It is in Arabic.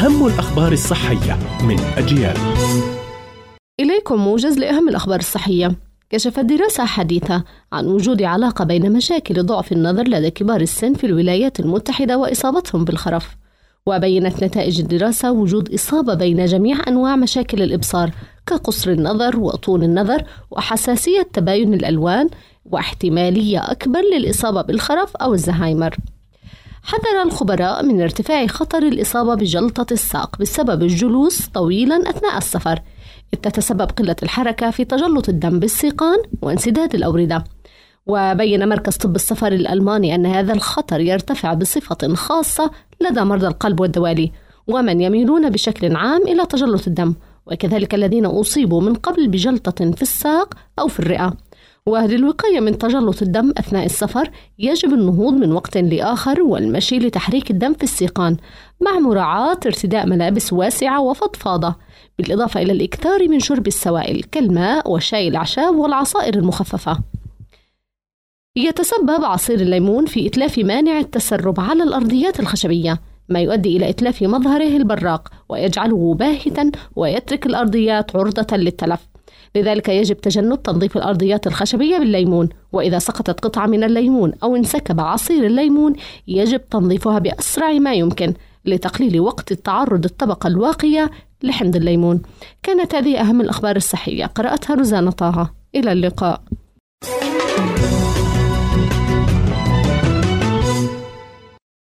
أهم الأخبار الصحية من أجيال. إليكم موجز لأهم الأخبار الصحية. كشفت دراسة حديثة عن وجود علاقة بين مشاكل ضعف النظر لدى كبار السن في الولايات المتحدة وإصابتهم بالخرف وبينت نتائج الدراسة وجود إصابة بين جميع أنواع مشاكل الإبصار كقصر النظر وطول النظر وحساسية تباين الألوان واحتمالية أكبر للإصابة بالخرف أو الزهايمر. حذر الخبراء من ارتفاع خطر الإصابة بجلطة الساق بسبب الجلوس طويلا أثناء السفر. إذ تتسبب قلة الحركة في تجلط الدم بالسيقان وانسداد الأوردة. وبين مركز طب السفر الألماني أن هذا الخطر يرتفع بصفة خاصة لدى مرضى القلب والدوالي ومن يميلون بشكل عام إلى تجلط الدم. وكذلك الذين أصيبوا من قبل بجلطة في الساق أو في الرئة. وللوقاية من تجلط الدم أثناء السفر يجب النهوض من وقت لآخر والمشي لتحريك الدم في السيقان مع مراعاة ارتداء ملابس واسعة وفضفاضة بالإضافة إلى الإكثار من شرب السوائل كالماء وشاي الأعشاب والعصائر المخففة. يتسبب عصير الليمون في إتلاف مانع التسرب على الأرضيات الخشبية ما يؤدي إلى إتلاف مظهره البراق ويجعله باهتا ويترك الأرضيات عرضة للتلف. لذلك يجب تجنب تنظيف الأرضيات الخشبية بالليمون وإذا سقطت قطعة من الليمون أو انسكب عصير الليمون يجب تنظيفها بأسرع ما يمكن لتقليل وقت التعرض الطبقة الواقية لحمض الليمون. كانت هذه أهم الأخبار الصحية. قرأتها روزانا طه. إلى اللقاء.